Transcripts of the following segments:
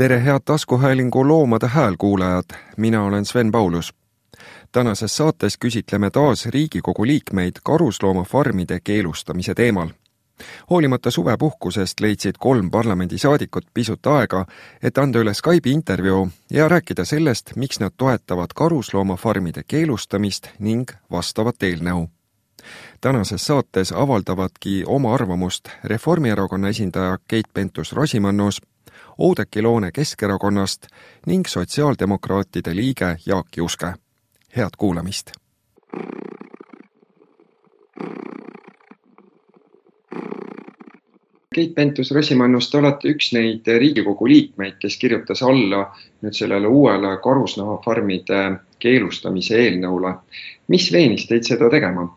tere, head taskuhäälingu Loomade Hääl kuulajad, mina olen Sven Paulus. tänases saates küsitleme taas Riigikogu liikmeid karusloomafarmide keelustamise teemal. hoolimata suvepuhkusest leidsid kolm parlamendisaadikut pisut aega, et anda üle Skype'i intervjuu ja rääkida sellest, miks nad toetavad karusloomafarmide keelustamist ning vastavat eelnõu tänases saates avaldavadki oma arvamust Reformierakonna esindaja Keit Pentus-Rosimannus, Oudekki Loone Keskerakonnast ning sotsiaaldemokraatide liige Jaak Juske. head kuulamist! Keit Pentus-Rosimannus, te olete üks neid Riigikogu liikmeid, kes kirjutas alla nüüd sellele uuele karusnahafarmide keelustamise eelnõule. mis veenis teid seda tegema?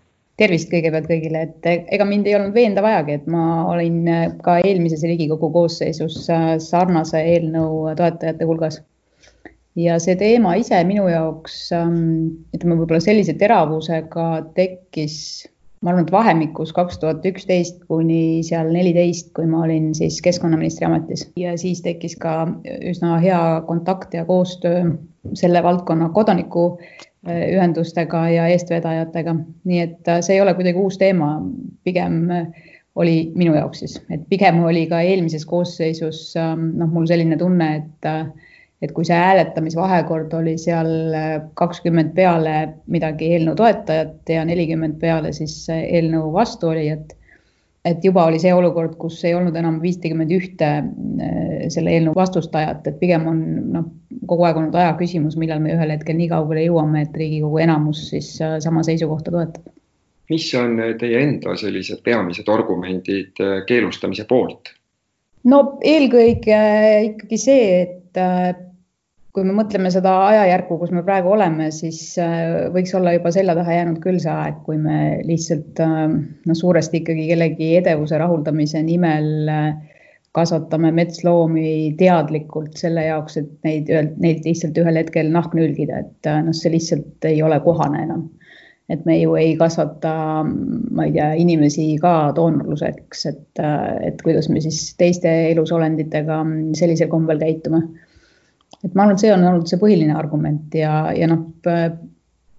Tervist kõigepealt kõigile, et ega mind ei olnud veenda vajagi, et ma olin äh, ka eelmises Riigikogu koosseisus äh, sarnase eelnõu toetajate hulgas. ja see teema ise minu jaoks, ähm, ütleme võib-olla sellise teravusega tekkis, ma arvan, et vahemikus kaks tuhat üksteist kuni seal neliteist, kui ma olin siis keskkonnaministri ametis. Ja siis tekkis ka üsna hea kontakt ja koostöö selle valdkonna kodaniku ühendustega ja eestvedajatega, nii et äh, see ei ole kuidagi uus teema, pigem äh, oli minu jaoks siis, et pigem oli ka eelmises koosseisus ähm, noh, mul selline tunne, et äh, et kui see hääletamisvahekord oli seal kakskümmend peale midagi eelnõu toetajat ja nelikümmend peale siis eelnõu vastuolijat et juba oli see olukord, kus ei olnud enam viitekümmet ühte äh, selle eelnõu vastustajat, et pigem on noh, kogu aeg olnud aja küsimus, millal me ühel hetkel nii kaugele jõuame, et Riigikogu enamus siis äh, sama seisukohta toetab. mis on teie enda sellised peamised argumendid äh, keelustamise poolt? no eelkõige ikkagi see, et kui me mõtleme seda ajajärku, kus me praegu oleme, siis äh, võiks olla juba selja taha jäänud küll see aeg, kui me lihtsalt noh, suuresti ikkagi kellegi edevuse rahuldamise nimel äh, kasvatame metsloomi teadlikult selle jaoks, et neid, neid lihtsalt ühel hetkel nahk nülgida, et noh, see lihtsalt ei ole kohane enam. et me ju ei kasvata, ma ei tea, inimesi ka doonorluseks, et, et kuidas me siis teiste elusolenditega sellisel kombel käitume et ma arvan, et see on olnud see põhiline argument ja, ja noh,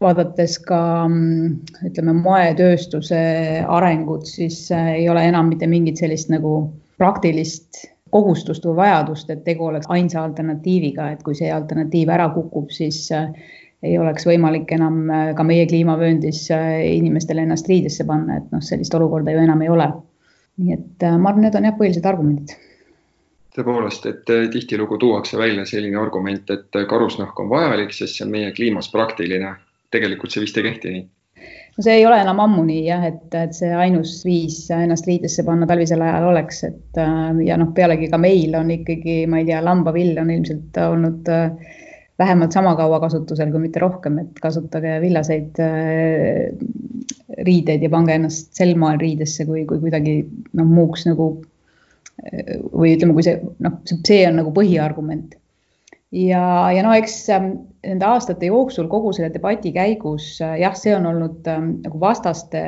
vaadates ka ütleme, moetööstuse arengut, siis äh, ei ole enam mitte mingit sellist nagu praktilist kohustust või vajadust, et tegu oleks ainsa alternatiiviga, et kui see alternatiiv ära kukub, siis äh, ei oleks võimalik enam äh, ka meie kliimavööndis inimestele ennast riidesse panna, et noh, sellist olukorda ju enam ei ole. nii et ma arvan, need on jah, põhilised argumendid tõepoolest, et äh, tihtilugu tuuakse välja selline argument, et äh, karusnahk on vajalik, sest see on meie kliimas praktiline. tegelikult see vist ei kehti nii no see ei ole enam ammu nii jah, et, et see ainus viis ennast riidesse panna talvisel ajal oleks, et äh, ja noh, pealegi ka meil on ikkagi, ma ei tea, lambavill on ilmselt olnud vähemalt sama kaua kasutusel, kui mitte rohkem, et kasutage villaseid riideid ja pange ennast sel moel riidesse, kui, kui kuidagi noh, muuks nagu või ütleme, kui see noh, see on nagu põhiargument. ja, ja no eks ähm, nende aastate jooksul kogu selle debati käigus äh, jah, see on olnud ähm, nagu vastaste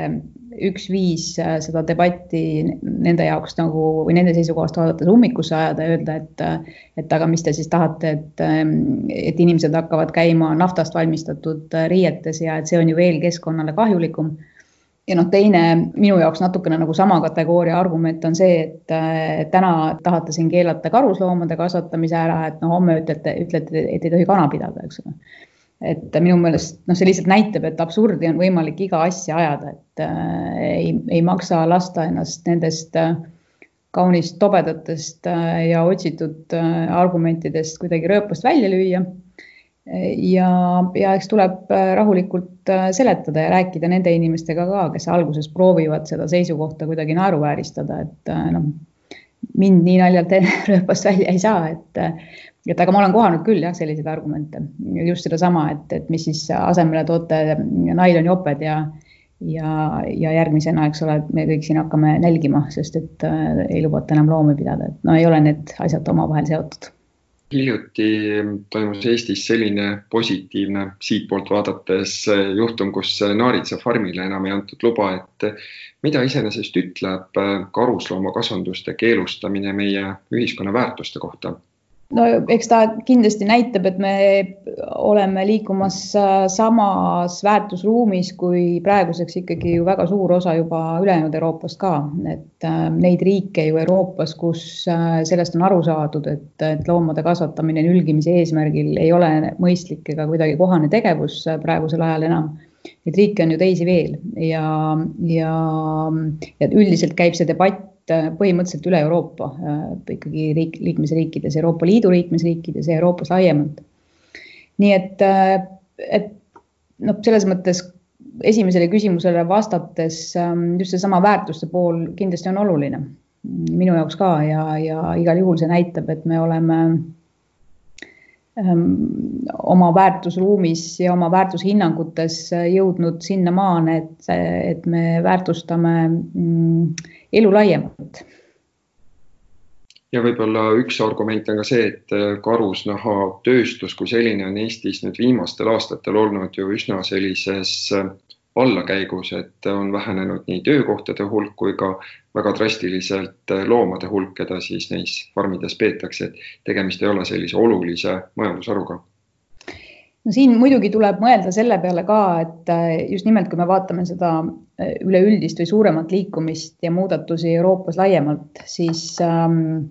üks viis äh, seda debatti nende jaoks nagu või nende seisukohast vaadates ummikusse ajada ja öelda, et, äh, et aga mis te siis tahate, et, ähm, et inimesed hakkavad käima naftast valmistatud riietes ja et see on ju veel keskkonnale kahjulikum ja noh, teine minu jaoks natukene nagu sama kategooria argument on see, et äh, täna tahate siin keelata karusloomade kasvatamise ära, et no homme ütlete, ütlete, et ei tohi kana pidada, eks ole. et minu meelest noh, see lihtsalt näitab, et absurdi on võimalik iga asja ajada, et äh, ei, ei maksa lasta ennast nendest äh, kaunist tobedatest äh, ja otsitud äh, argumentidest kuidagi rööpast välja lüüa ja, ja eks tuleb äh, rahulikult äh, seletada ja rääkida nende inimestega ka, kes alguses proovivad seda seisukohta kuidagi naeruvääristada, et äh, noh, mind nii naljalt rööpast välja ei saa, et, et aga ma olen kohanud küll jah, selliseid argumente, just sedasama, et, et mis siis asemele toote nailonjoped ja ja, ja järgmisena, eks ole, me kõik siin hakkame nälgima, sest et äh, ei lubata enam loomi pidada, et no ei ole need asjad omavahel seotud hiljuti toimus Eestis selline positiivne siitpoolt vaadates juhtum, kus naaritsafarmile enam ei antud luba, et mida iseenesest ütleb karusloomakasvanduste keelustamine meie ühiskonna väärtuste kohta? No eks ta kindlasti näitab, et me oleme liikumas äh, samas väärtusruumis kui praeguseks ikkagi ju väga suur osa juba ülejäänud Euroopast ka, et äh, neid riike ju Euroopas, kus äh, sellest on aru saadud, et, et loomade kasvatamine nülgimise eesmärgil ei ole mõistlik ega kuidagi kohane tegevus praegusel ajal enam. Neid riike on ju teisi veel ja, ja, ja üldiselt käib see debatt Äh, põhimõtteliselt üle Euroopa äh, ikkagi riik, liikmesriikides, Euroopa Liidu liikmesriikides ja Euroopas laiemalt. nii et, äh, et noh, selles mõttes esimesele küsimusele vastates ähm, just seesama väärtuste pool kindlasti on oluline minu jaoks ka ja, ja igal juhul see näitab, et me oleme oma väärtusruumis ja oma väärtushinnangutes jõudnud sinnamaani, et, et me väärtustame mm, elu laiemalt. ja võib-olla üks argument on ka see, et äh, karusnahatööstus kui selline on Eestis nüüd viimastel aastatel olnud ju üsna sellises äh, allakäigus, et on vähenenud nii töökohtade hulk kui ka väga drastiliselt äh, loomade hulk, keda siis neis farmides peetakse, et tegemist ei ole sellise olulise majandusharuga. No siin muidugi tuleb mõelda selle peale ka, et äh, just nimelt, kui me vaatame seda äh, üleüldist või suuremat liikumist ja muudatusi Euroopas laiemalt, siis ähm,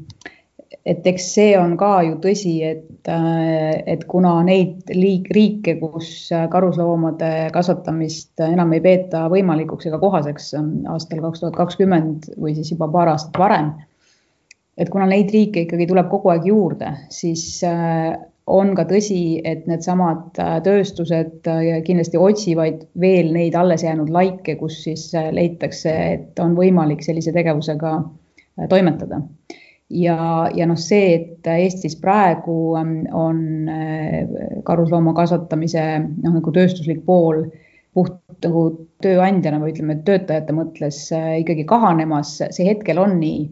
et eks see on ka ju tõsi, et, äh, et kuna neid liik, riike, kus karusloomade kasvatamist enam ei peeta võimalikuks ega kohaseks aastal kaks tuhat kakskümmend või siis juba paar aastat varem, et kuna neid riike ikkagi tuleb kogu aeg juurde, siis on ka tõsi, et needsamad äh, tööstused äh, kindlasti otsivad veel neid alles jäänud laike, kus siis äh, leitakse, et on võimalik sellise tegevusega toimetada. Ja, ja noh, see, et Eestis praegu ähm, on karuslooma kasvatamise noh, nagu tööstuslik pool puht nagu tööandjana või ütleme, töötajate mõttes ikkagi kahanemas, see hetkel on nii.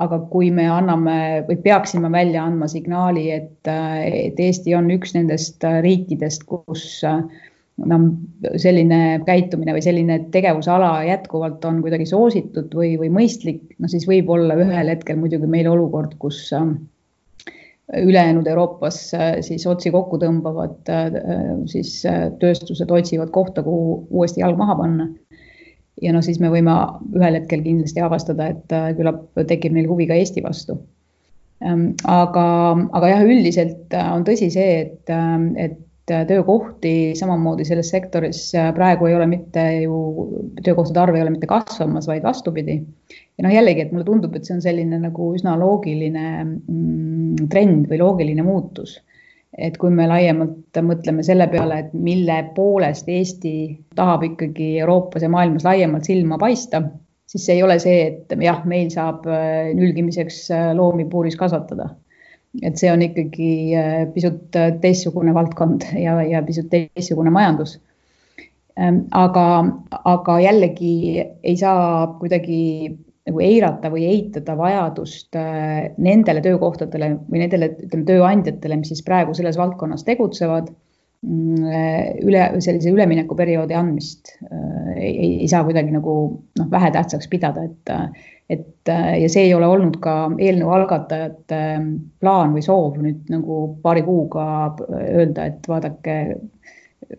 Aga kui me anname või peaksime välja andma signaali, et, et Eesti on üks nendest riikidest, kus noh, selline käitumine või selline tegevusala jätkuvalt on kuidagi soositud või, või mõistlik, no siis võib olla ühel hetkel muidugi meil olukord, kus ülejäänud Euroopas siis otsi kokku tõmbavad, siis tööstused otsivad kohta, kuhu uuesti jalg maha panna ja noh, siis me võime ühel hetkel kindlasti avastada, et äh, küllap tekib neil huvi ka Eesti vastu. Ähm, aga, aga jah, üldiselt äh, on tõsi see, et, et töökohti samamoodi selles sektoris äh, praegu ei ole mitte ju, töökohtade arv ei ole mitte kasvamas, vaid vastupidi. ja noh, jällegi, et mulle tundub, et see on selline nagu üsna loogiline mm, trend või loogiline muutus et kui me laiemalt mõtleme selle peale, et mille poolest Eesti tahab ikkagi Euroopas ja maailmas laiemalt silma paista, siis see ei ole see, et jah, meil saab äh, nülgimiseks äh, loomi puuris kasvatada. Et see on ikkagi äh, pisut teistsugune valdkond ja, ja pisut teistsugune majandus. Ähm, aga, aga jällegi ei saa kuidagi nagu eirata või eitada vajadust äh, nendele töökohtadele või nendele, ütleme, tööandjatele, mis siis praegu selles valdkonnas tegutsevad, mm, üle, sellise üleminekuperioodi andmist äh, ei, ei saa kuidagi nagu noh, vähetähtsaks pidada, et, et ja see ei ole olnud ka eelnõu algatajate plaan või soov nüüd nagu paari kuuga öelda, et vaadake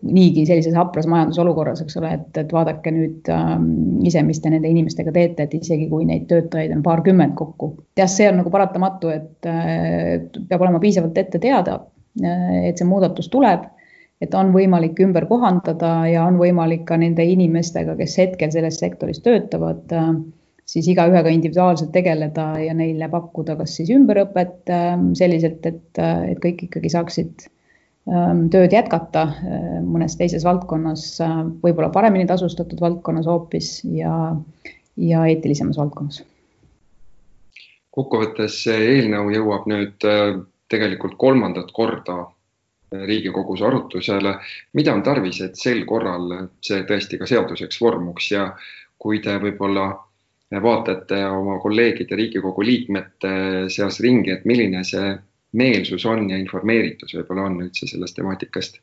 niigi sellises hapras majandusolukorras, eks ole, et, et vaadake nüüd ähm, ise, mis te nende inimestega teete, et isegi kui neid töötajaid on paarkümmend kokku. jah, see on nagu paratamatu, et äh, peab olema piisavalt ette teada äh,, et see muudatus tuleb, et on võimalik ümber kohandada ja on võimalik ka nende inimestega, kes hetkel selles sektoris töötavad äh,, siis igaühega individuaalselt tegeleda ja neile pakkuda kas siis ümberõpet äh, selliselt, et, äh, et kõik ikkagi saaksid Ähm, tööd jätkata äh, mõnes teises valdkonnas, äh, võib-olla paremini tasustatud valdkonnas hoopis ja, ja eetilisemas valdkonnas. kokkuvõttes see eelnõu jõuab nüüd tegelikult kolmandat korda Riigikogus arutusele. mida on tarvis, et sel korral see tõesti ka seaduseks vormuks ja kui te võib-olla vaatate oma kolleegide Riigikogu liikmete seas ringi, et milline see meelsus on ja informeeritus võib-olla on üldse sellest temaatikast?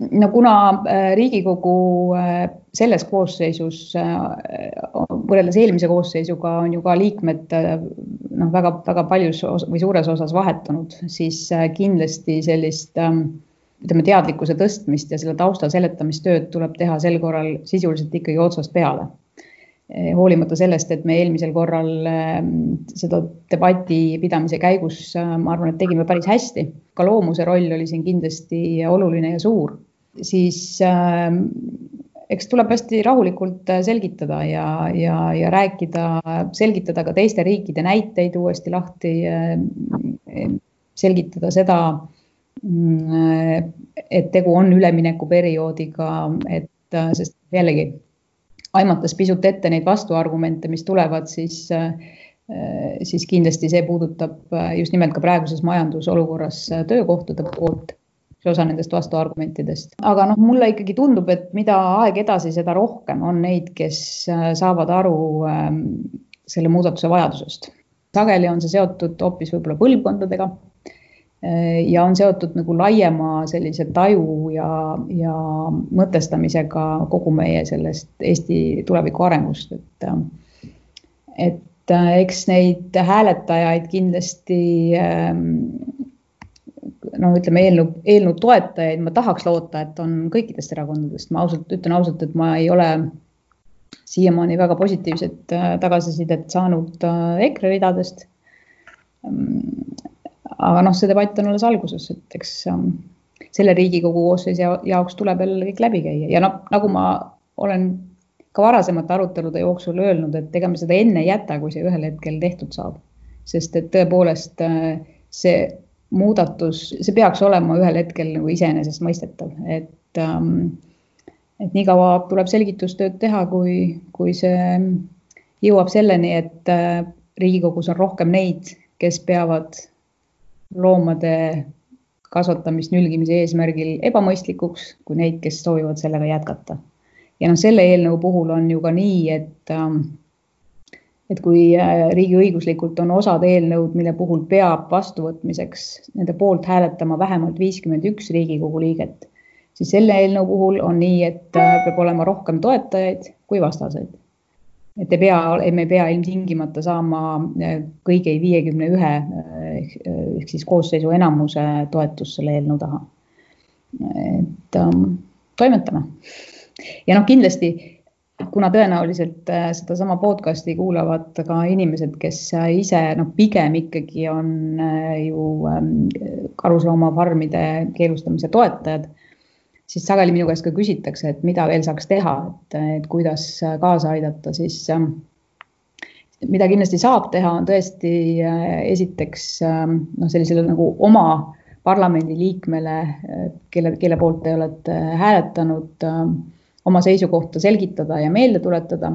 no kuna äh, Riigikogu äh, selles koosseisus äh, võrreldes eelmise koosseisuga on ju ka liikmed noh, väga-väga paljus või suures osas vahetunud, siis kindlasti sellist ütleme, teadlikkuse tõstmist ja selle tausta seletamistööd tuleb teha sel korral sisuliselt ikkagi otsast peale hoolimata sellest, et me eelmisel korral ehm, seda debati pidamise käigus, äh, ma arvan, et tegime päris hästi. ka loomuse roll oli siin kindlasti oluline ja suur, siis äh, eks tuleb hästi rahulikult äh, selgitada ja, ja, ja rääkida, selgitada ka teiste riikide näiteid uuesti lahti selgitada seda, mm, et tegu on üleminekuperioodiga, et sest jällegi aimates pisut ette neid vastuargumente, mis tulevad, siis, äh, siis kindlasti see puudutab äh, just nimelt ka praeguses majandusolukorras äh, töökohtade poolt üks osa nendest vastuargumentidest. aga noh, mulle ikkagi tundub, et mida aeg edasi, seda rohkem on neid, kes saavad aru ähm, selle muudatuse vajadusest. sageli on see seotud hoopis võib-olla põlvkondadega ja on seotud nagu laiema sellise taju ja, ja mõtestamisega kogu meie sellest Eesti tuleviku arengust, et, et eks neid hääletajaid kindlasti noh, ütleme eelnõu, eelnõu toetajaid ma tahaks loota, et on kõikidest erakondadest, ma ausalt ütlen ausalt, et ma ei ole siiamaani väga positiivset tagasisidet saanud EKRE ridadest aga noh, see debatt on alles alguses, et eks ähm, selle Riigikogu koosseisu jaoks tuleb jälle kõik läbi käia ja noh, nagu ma olen ka varasemate arutelude jooksul öelnud, et ega me seda enne ei jäta, kui see ühel hetkel tehtud saab. sest et tõepoolest äh, see muudatus, see peaks olema ühel hetkel nagu iseenesestmõistetav, et ähm, et nii kaua tuleb selgitustööd teha, kui, kui see jõuab selleni, et äh, Riigikogus on rohkem neid, kes peavad loomade kasvatamist nülgimise eesmärgil ebamõistlikuks kui neid, kes soovivad sellega jätkata. ja noh, selle eelnõu puhul on ju ka nii, et ähm, et kui äh, riigiõiguslikult on osad eelnõud, mille puhul peab vastuvõtmiseks nende poolt hääletama vähemalt viiskümmend üks Riigikogu liiget, siis selle eelnõu puhul on nii, et äh, peab olema rohkem toetajaid kui vastaseid et ei pea, me ei pea ilmtingimata saama äh, kõigi viiekümne ühe äh, ehk siis koosseisu enamuse toetust selle eelnõu taha. et ähm, toimetame. ja noh, kindlasti kuna tõenäoliselt äh, sedasama podcast'i kuulavad ka inimesed, kes ise noh, pigem ikkagi on ju ähm, karusloomafarmide keelustamise toetajad siis sageli minu käest ka küsitakse, et mida veel saaks teha, et, et kuidas kaasa aidata, siis ähm, mida kindlasti saab teha, on tõesti äh, esiteks ähm, noh, sellisele nagu oma parlamendiliikmele, äh, kelle, kelle poolt te olete hääletanud, ähm, oma seisukohta selgitada ja meelde tuletada.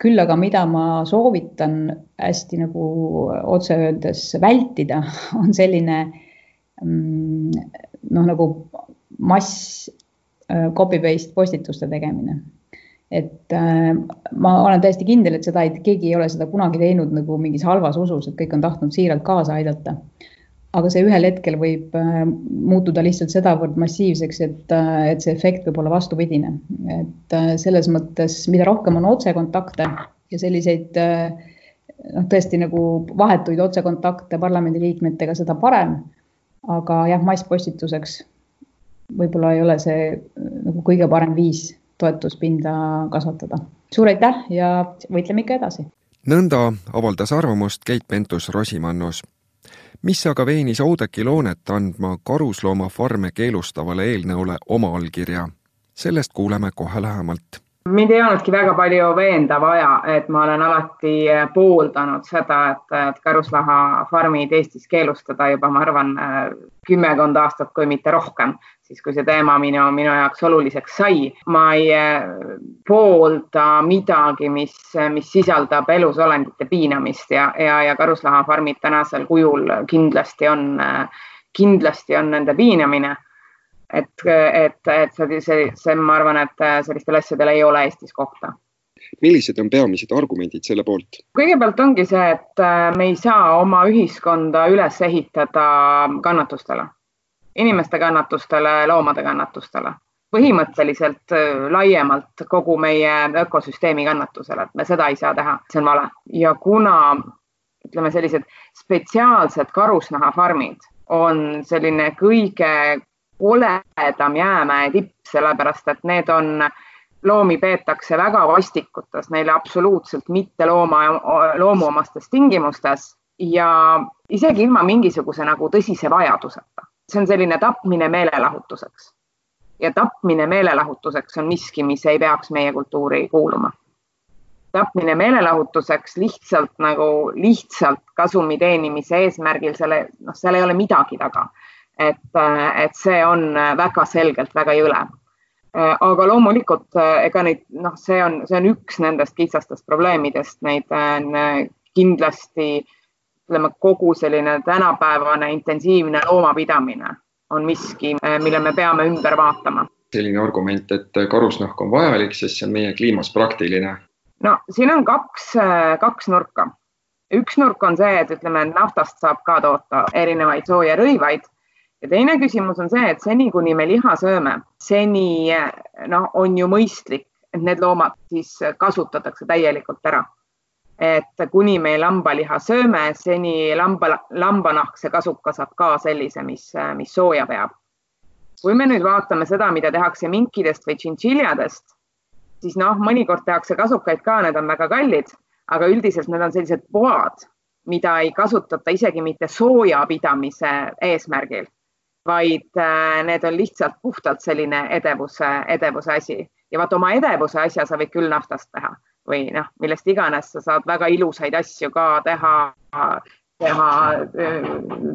küll aga, mida ma soovitan hästi nagu otse öeldes vältida, on selline mm, noh, nagu mass Äh, copy-paste postituste tegemine. et äh, ma olen täiesti kindel, et seda ei, keegi ei ole seda kunagi teinud nagu mingis halvas usus, et kõik on tahtnud siiralt kaasa aidata. aga see ühel hetkel võib äh, muutuda lihtsalt sedavõrd massiivseks, et, et see efekt võib olla vastupidine. et selles mõttes, mida rohkem on otsekontakte ja selliseid noh, tõesti nagu vahetuid otsekontakte parlamendiliikmetega, seda parem. aga jah, masspostituseks võib-olla ei ole see äh, nagu kõige parem viis toetuspinda kasvatada. suur aitäh ja võitleme ikka edasi. nõnda avaldas arvamust Keit Pentus-Rosimannus. mis aga veenis Oudekki Loonet andma karusloomafarme keelustavale eelnõule oma allkirja? sellest kuuleme kohe lähemalt mind ei olnudki väga palju veenda vaja, et ma olen alati pooldanud seda, et, et karusnahafarmid Eestis keelustada juba, ma arvan, kümmekond aastat, kui mitte rohkem, siis kui see teema minu, minu jaoks oluliseks sai. ma ei poolda midagi, mis, mis sisaldab elusolendite piinamist ja, ja, ja karusnahafarmid tänasel kujul kindlasti on, kindlasti on nende piinamine et, et, et see, see, see, ma arvan, et sellistel asjadel ei ole Eestis kohta. millised on peamised argumendid selle poolt? kõigepealt ongi see, et äh, me ei saa oma ühiskonda üles ehitada kannatustele, inimeste kannatustele, loomade kannatustele, põhimõtteliselt äh, laiemalt kogu meie ökosüsteemi kannatusele, et me seda ei saa teha, see on vale. Ja kuna ütleme, sellised spetsiaalsed karusnahafarmid on selline kõige koledam jäämäe tipp, sellepärast et need on, loomi peetakse väga vastikutes, neile absoluutselt mitte looma, loomuomastes tingimustes ja isegi ilma mingisuguse nagu tõsise vajaduseta. See on selline tapmine meelelahutuseks. ja tapmine meelelahutuseks on miski, mis ei peaks meie kultuuri kuuluma tapmine meelelahutuseks lihtsalt nagu lihtsalt kasumi teenimise eesmärgil, selle, noh, seal ei ole midagi taga. et, et see on väga selgelt väga jõle. aga loomulikult ega neid, noh, see on, see on üks nendest kitsastest probleemidest, neid kindlasti ütleme, kogu selline tänapäevane intensiivne loomapidamine on miski, mille me peame ümber vaatama selline argument, et karusnahk on vajalik, sest see on meie kliimas praktiline no siin on kaks, kaks nurka. üks nurk on see, et ütleme, naftast saab ka toota erinevaid soojarõivaid ja teine küsimus on see, et seni, kuni me liha sööme, seni noh, on ju mõistlik, et need loomad siis kasutatakse täielikult ära. Et kuni me lambaliha sööme, seni lamba, lambanahk, see kasuka saab ka sellise, mis, mis sooja peab. kui me nüüd vaatame seda, mida tehakse minkidest või tšintšiljadest siis noh, mõnikord tehakse kasukaid ka, need on väga kallid, aga üldiselt need on sellised poad, mida ei kasutata isegi mitte soojapidamise eesmärgil, vaid äh, need on lihtsalt puhtalt selline edevuse, edevuse asi ja vaata oma edevuse asja sa võid küll naftast teha või noh, millest iganes, sa saad väga ilusaid asju ka teha, teha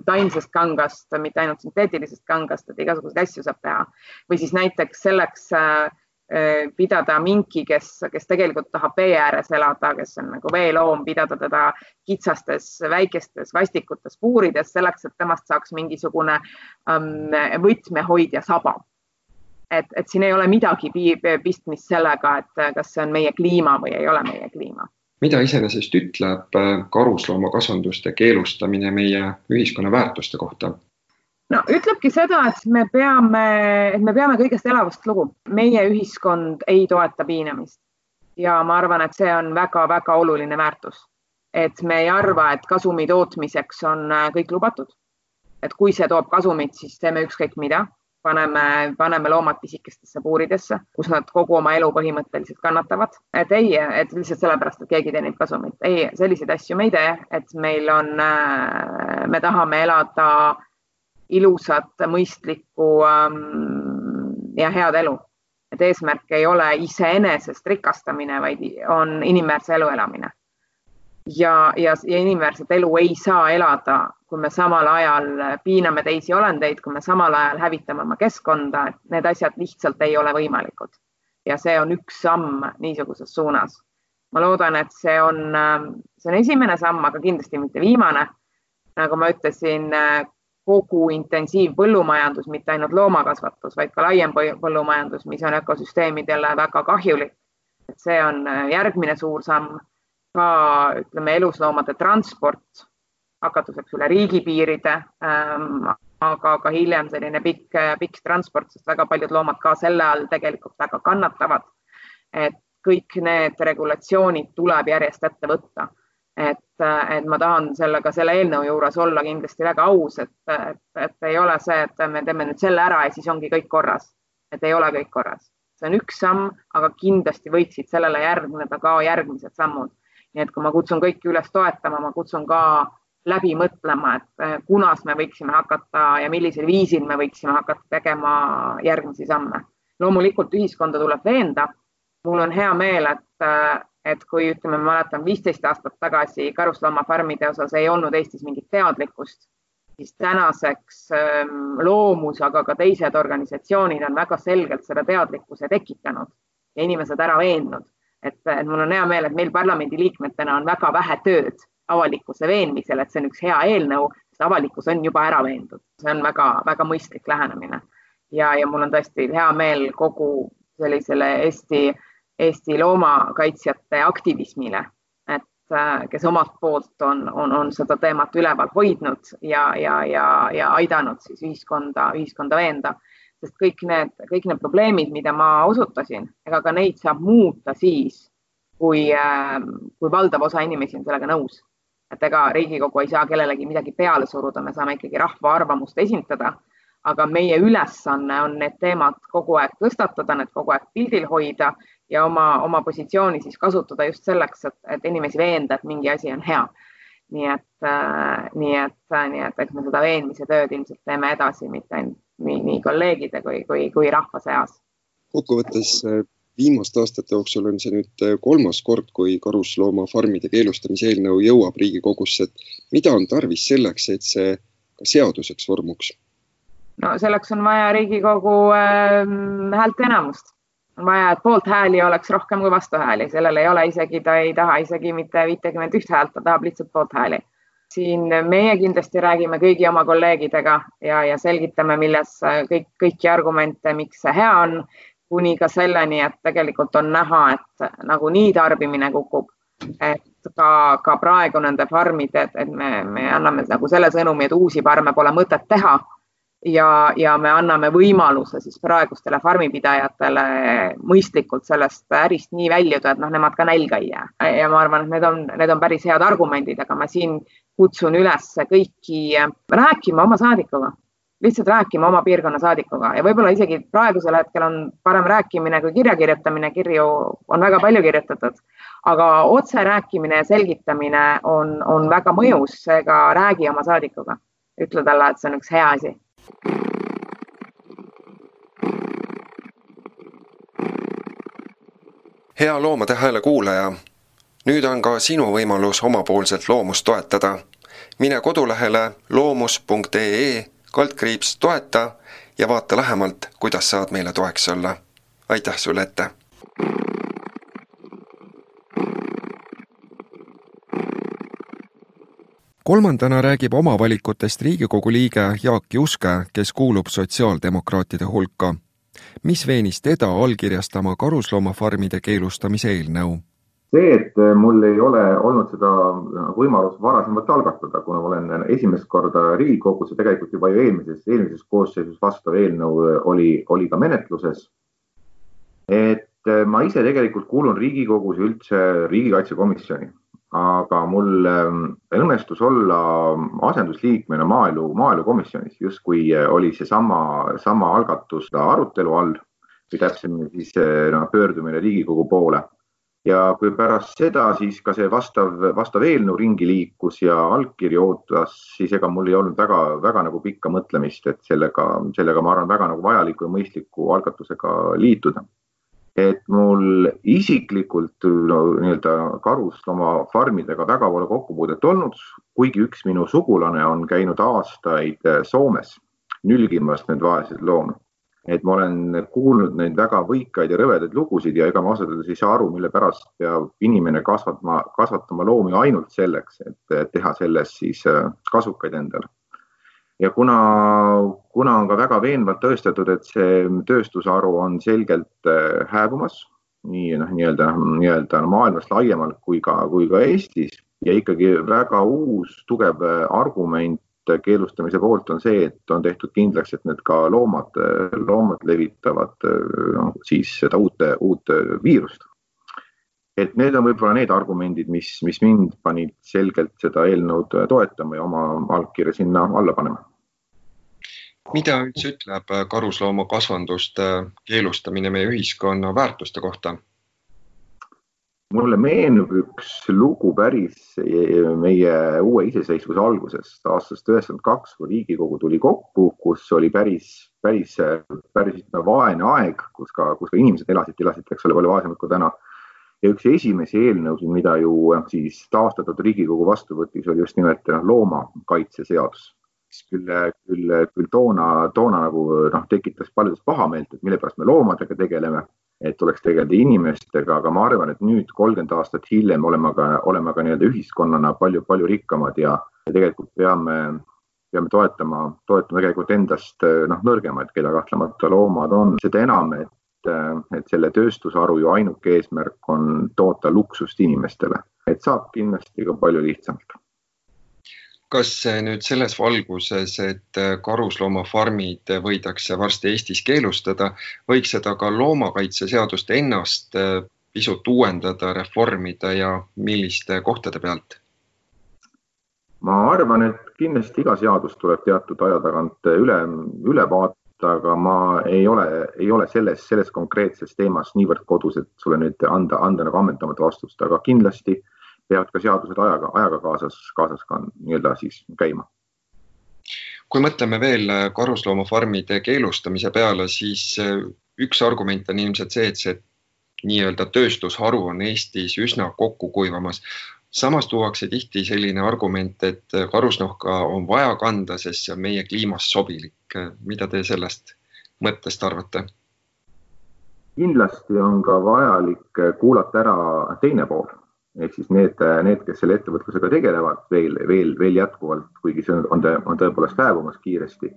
taimsest kangast, mitte ainult sünteetilisest kangast, et igasuguseid asju saab teha või siis näiteks selleks äh, Äh, pidada minki, kes, kes tegelikult tahab vee ääres elada, kes on nagu veeloom, pidada teda kitsastes väikestes vastikutes puurides selleks, et temast saaks mingisugune um, võtmehoidja saba. Et, et siin ei ole midagi pistmist sellega, et kas see on meie kliima või ei ole meie kliima mida iseenesest ütleb äh, karusloomakasvanduste keelustamine meie ühiskonna väärtuste kohta? no ütlebki seda, et me peame, et me peame kõigest elavast lugu. meie ühiskond ei toeta piinamist ja ma arvan, et see on väga-väga oluline väärtus. et me ei arva, et kasumi tootmiseks on äh, kõik lubatud. et kui see toob kasumit, siis teeme ükskõik mida, paneme, paneme loomad pisikestesse puuridesse, kus nad kogu oma elu põhimõtteliselt kannatavad. et ei, et lihtsalt sellepärast, et keegi teenib kasumit. ei, selliseid asju me ei tee, et meil on, äh, me tahame elada ilusat, mõistlikku ähm, ja head elu. et eesmärk ei ole iseenesest rikastamine, vaid on inimväärse elu elamine. ja, ja, ja inimväärset elu ei saa elada, kui me samal ajal piiname teisi olendeid, kui me samal ajal hävitame oma keskkonda, et need asjad lihtsalt ei ole võimalikud. ja see on üks samm niisuguses suunas. ma loodan, et see on, see on esimene samm, aga kindlasti mitte viimane nagu ma ütlesin, kogu intensiivpõllumajandus, mitte ainult loomakasvatus, vaid ka laiem põllumajandus, mis on ökosüsteemidele väga kahjulik. see on järgmine suur samm. ka ütleme, elusloomade transport hakatuseks üle riigipiiride ähm,, aga ka hiljem selline pikk, pikk transport, sest väga paljud loomad ka selle all tegelikult väga kannatavad. et kõik need regulatsioonid tuleb järjest ette võtta et, et ma tahan sellega, selle eelnõu juures olla kindlasti väga aus, et, et, et ei ole see, et me teeme nüüd selle ära ja siis ongi kõik korras. et ei ole kõik korras, see on üks samm, aga kindlasti võiksid sellele järgneda ka järgmised sammud. nii et kui ma kutsun kõiki üles toetama, ma kutsun ka läbi mõtlema, et kunas me võiksime hakata ja millisel viisil me võiksime hakata tegema järgmisi samme. loomulikult ühiskonda tuleb veenda. mul on hea meel, et et kui ütleme, ma mäletan viisteist aastat tagasi karusloomafarmide osas ei olnud Eestis mingit teadlikkust, siis tänaseks ähm, Loomus, aga ka teised organisatsioonid on väga selgelt selle teadlikkuse tekitanud ja inimesed ära veennud. et mul on hea meel, et meil parlamendiliikmetena on väga vähe tööd avalikkuse veenmisel, et see on üks hea eelnõu, sest avalikkus on juba ära veendud. see on väga-väga mõistlik lähenemine ja, ja mul on tõesti hea meel kogu sellisele Eesti Eesti loomakaitsjate aktivismile, et äh, kes omalt poolt on, on, on seda teemat üleval hoidnud ja, ja, ja, ja aidanud siis ühiskonda, ühiskonda veenda. sest kõik need, kõik need probleemid, mida ma osutasin, ega ka neid saab muuta siis, kui, äh, kui valdav osa inimesi on sellega nõus. Et ega Riigikogu ei saa kellelegi midagi peale suruda, me saame ikkagi rahva arvamust esindada. aga meie ülesanne on need teemad kogu aeg tõstatada, need kogu aeg pildil hoida ja oma, oma positsiooni siis kasutada just selleks, et, et inimesi veenda, et mingi asi on hea. nii et äh,, nii et äh,, nii et eks me seda veenmise tööd ilmselt teeme edasi, mitte ainult nii, nii kolleegide kui, kui, kui rahva seas. kokkuvõttes äh, viimaste aastate jooksul on see nüüd äh, kolmas kord, kui karusloomafarmide keelustamise eelnõu jõuab Riigikogusse, et mida on tarvis selleks, et see ka seaduseks vormuks? no selleks on vaja Riigikogu äh, häälteenamust. on vaja, et poolthääli oleks rohkem kui vastuhääli, sellel ei ole isegi, ta ei taha isegi mitte viitekümmet üht häält, ta tahab lihtsalt poolthääli. siin meie kindlasti räägime kõigi oma kolleegidega ja, ja selgitame, milles äh, kõik, kõiki argumente, miks see hea on kuni ka selleni, et tegelikult on näha, et nagunii tarbimine kukub. et ka, ka praegu nende farmide, et me, me anname nagu selle sõnumi, et uusi farme pole mõtet teha. ja, ja me anname võimaluse siis praegustele farmipidajatele mõistlikult sellest ärist nii väljuda, et noh, nemad ka nälga ei jää. ja ma arvan, et need on, need on päris head argumendid, aga ma siin kutsun üles kõiki rääkima oma saadikuga lihtsalt rääkima oma piirkonna saadikuga. Ja võib-olla isegi praegusel hetkel on parem rääkimine kui kirja kirjutamine, kirju on väga palju kirjutatud, aga otse rääkimine ja selgitamine on, on väga mõjus, seega räägi oma saadikuga, ütle talle, et see on üks hea asi. hea Loomade Hääle kuulaja, nüüd on ka sinu võimalus omapoolselt loomust toetada. mine kodulehele loomus.ee kaldkriips toeta ja vaata lähemalt, kuidas saad meile toeks olla. aitäh sulle ette! kolmandana räägib oma valikutest Riigikogu liige Jaak Juske, kes kuulub sotsiaaldemokraatide hulka. mis veenis teda allkirjastama karusloomafarmide keelustamise eelnõu? See, et äh, mul ei ole olnud seda äh, võimalust varasemalt algatada, kuna ma olen esimest korda Riigikogus ja tegelikult juba ju eelmises, eelmises koosseisus vastav eelnõu äh, oli, oli ka menetluses. et ma ise tegelikult kuulun Riigikogus üldse riigikaitsekomisjoni, aga mul ähm, õnnestus olla asendusliikmena maaelu, maaelukomisjonis, justkui oli seesama, sama algatus arutelu all või täpsemini siis no, pöördumine Riigikogu poole ja kui pärast seda siis ka see vastav, vastav eelnõu ringi liikus ja allkiri ootas, siis ega mul ei olnud väga, väga nagu pikka mõtlemist, et sellega, sellega ma arvan, väga nagu vajaliku ja mõistliku algatusega liituda. et mul isiklikult no, nii-öelda karusloomafarmidega väga pole kokkupuudet olnud, kuigi üks minu sugulane on käinud aastaid Soomes nülgimas neid vaeseid loomi et ma olen kuulnud neid väga võikaid ja rõvedaid lugusid ja ega ma ausalt öeldes ei saa aru, mille pärast peab inimene kasvatama, kasvatama loomi ainult selleks, et teha sellest siis äh, kasukaid endale. ja kuna, kuna on ka väga veenvalt tõestatud, et see tööstusharu on selgelt äh, hääbumas, nii noh, nii-öelda, nii-öelda maailmas laiemalt kui ka, kui ka Eestis ja ikkagi väga uus tugev äh, argument keelustamise poolt on see, et on tehtud kindlaks, et need ka loomad, loomad levitavad noh, siis seda uut, uut viirust. et need on võib-olla need argumendid, mis, mis mind panid selgelt seda eelnõud toetama ja oma allkirja sinna alla panema. mida üldse ütleb karusloomakasvanduste keelustamine meie ühiskonna väärtuste kohta? Mulle meenub üks lugu päris meie uue iseseisvuse algusest, aastast üheksakümmend kaks, kui Riigikogu tuli kokku, kus oli päris, päris, päris vaene aeg, kus ka, kus ka inimesed elasid, elasid, eks ole, palju vaesemad kui täna. ja üks esimesi eelnõusid, mida ju siis taastatud Riigikogu vastu võttis, oli just nimelt noh, loomakaitseseadus mis küll, küll, küll toona, toona nagu noh, tekitas paljudes pahameelt, et mille pärast me loomadega tegeleme et tuleks tegeleda inimestega, aga ma arvan, et nüüd kolmkümmend aastat hiljem oleme ka, oleme ka nii-öelda ühiskonnana palju-palju rikkamad ja, ja tegelikult peame, peame toetama, toetama tegelikult endast noh, nõrgemaid, keda kahtlemata loomad on, seda enam, et, et selle tööstusharu ju ainuke eesmärk on toota luksust inimestele, et saab kindlasti ka palju lihtsamalt kas nüüd selles valguses, et äh, karusloomafarmid võidakse varsti Eestis keelustada, võiks seda ka loomakaitseseadust ennast äh, pisut uuendada, reformida ja milliste kohtade pealt? ma arvan, et kindlasti iga seadus tuleb teatud aja tagant üle, üle vaadata, aga ma ei ole, ei ole selles, selles konkreetses teemas niivõrd kodus, et sulle nüüd anda, anda nagu ammentavat vastust, aga kindlasti peavad ka seadused ajaga, ajaga kaasas, kaasas ka nii-öelda siis käima kui mõtleme veel karusloomafarmide keelustamise peale, siis äh, üks argument on ilmselt see, et see nii-öelda tööstusharu on Eestis üsna kokku kuivamas samas tuuakse tihti selline argument, et karusnahka on vaja kanda, sest see on meie kliimas sobilik. mida te sellest mõttest arvate? kindlasti on ka vajalik kuulata ära teine pool ehk siis need, need, kes selle ettevõtlusega tegelevad veel, veel, veel jätkuvalt, kuigi see on, on tõepoolest hääbumas kiiresti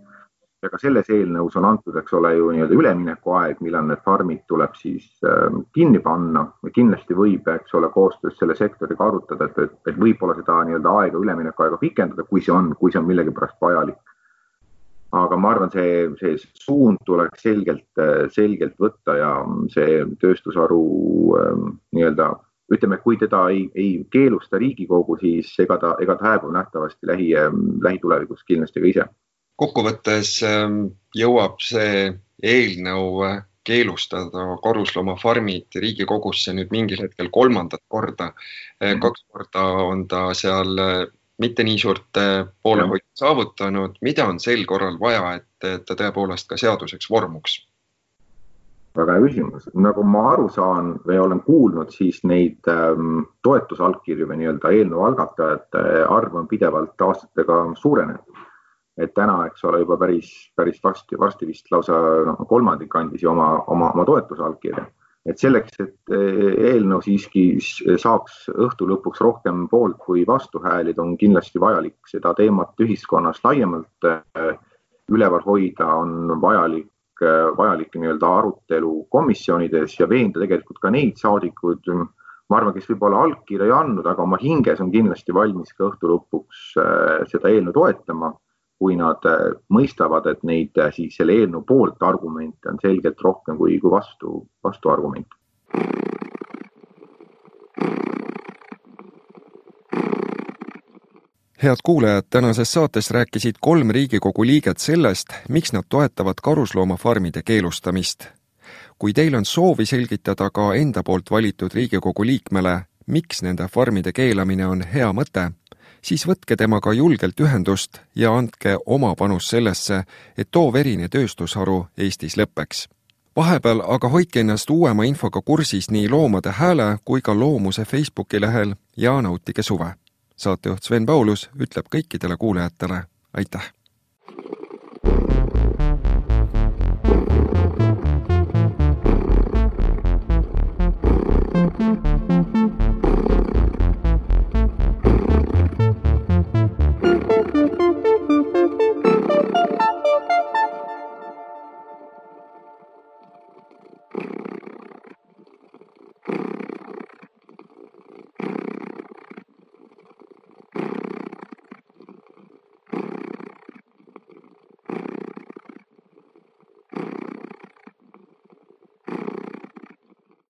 ja ka selles eelnõus on antud, eks ole ju nii-öelda üleminekuaeg, millal need farmid tuleb siis äh, kinni panna kindlasti võib, eks ole, koostöös selle sektoriga arutada, et, et, et võib-olla seda nii-öelda aega, üleminekuaega pikendada, kui see on, kui see on millegipärast vajalik. aga ma arvan, see, see suund tuleks selgelt, selgelt võtta ja see tööstusharu äh, nii-öelda ütleme, kui teda ei, ei keelusta Riigikogu, siis ega ta, ega ta hääbub nähtavasti lähi, lähitulevikus kindlasti ka ise kokkuvõttes ähm, jõuab see eelnõu äh, keelustada karusloomafarmid Riigikogusse nüüd mingil hetkel kolmandat korda. Äh, mhm. kaks korda on ta seal äh, mitte nii suurt poolehoidu saavutanud. mida on sel korral vaja, et ta tõepoolest ka seaduseks vormuks? Väga hea küsimus, nagu ma aru saan või olen kuulnud, siis neid ähm, toetusallkirju või nii-öelda eelnõu algatajate arv on pidevalt aastatega suurenenud et täna, eks ole, juba päris, päris varsti, varsti vist lausa noh, kolmandik andis ju oma, oma, oma toetuse allkirja. et selleks, et eh, eelnõu siiski saaks õhtu lõpuks rohkem poolt kui vastuhäälid, on kindlasti vajalik seda teemat ühiskonnas laiemalt eh, üleval hoida, on vajalik, eh, vajalik nii-öelda arutelu komisjonides ja veenda tegelikult ka neid saadikuid, ma arvan, kes võib-olla allkirja ei andnud, aga oma hinges on kindlasti valmis ka õhtu lõpuks seda eelnõu toetama kui nad äh, mõistavad, et neid äh, siis selle eelnõu poolt argumente on selgelt rohkem kui, kui vastu, vastuargumente. Head kuulajad, tänases saates rääkisid kolm Riigikogu liiget sellest, miks nad toetavad karusloomafarmide keelustamist. kui teil on soovi selgitada ka enda poolt valitud Riigikogu liikmele, miks nende farmide keelamine on hea mõte siis võtke temaga julgelt ühendust ja andke oma panus sellesse, et too verine tööstusharu Eestis lõpeks. vahepeal aga hoidke ennast uuema infoga kursis nii Loomade Hääle kui ka Loomuse Facebooki lehel ja nautige suve saatejuht Sven Paulus ütleb kõikidele kuulajatele aitäh!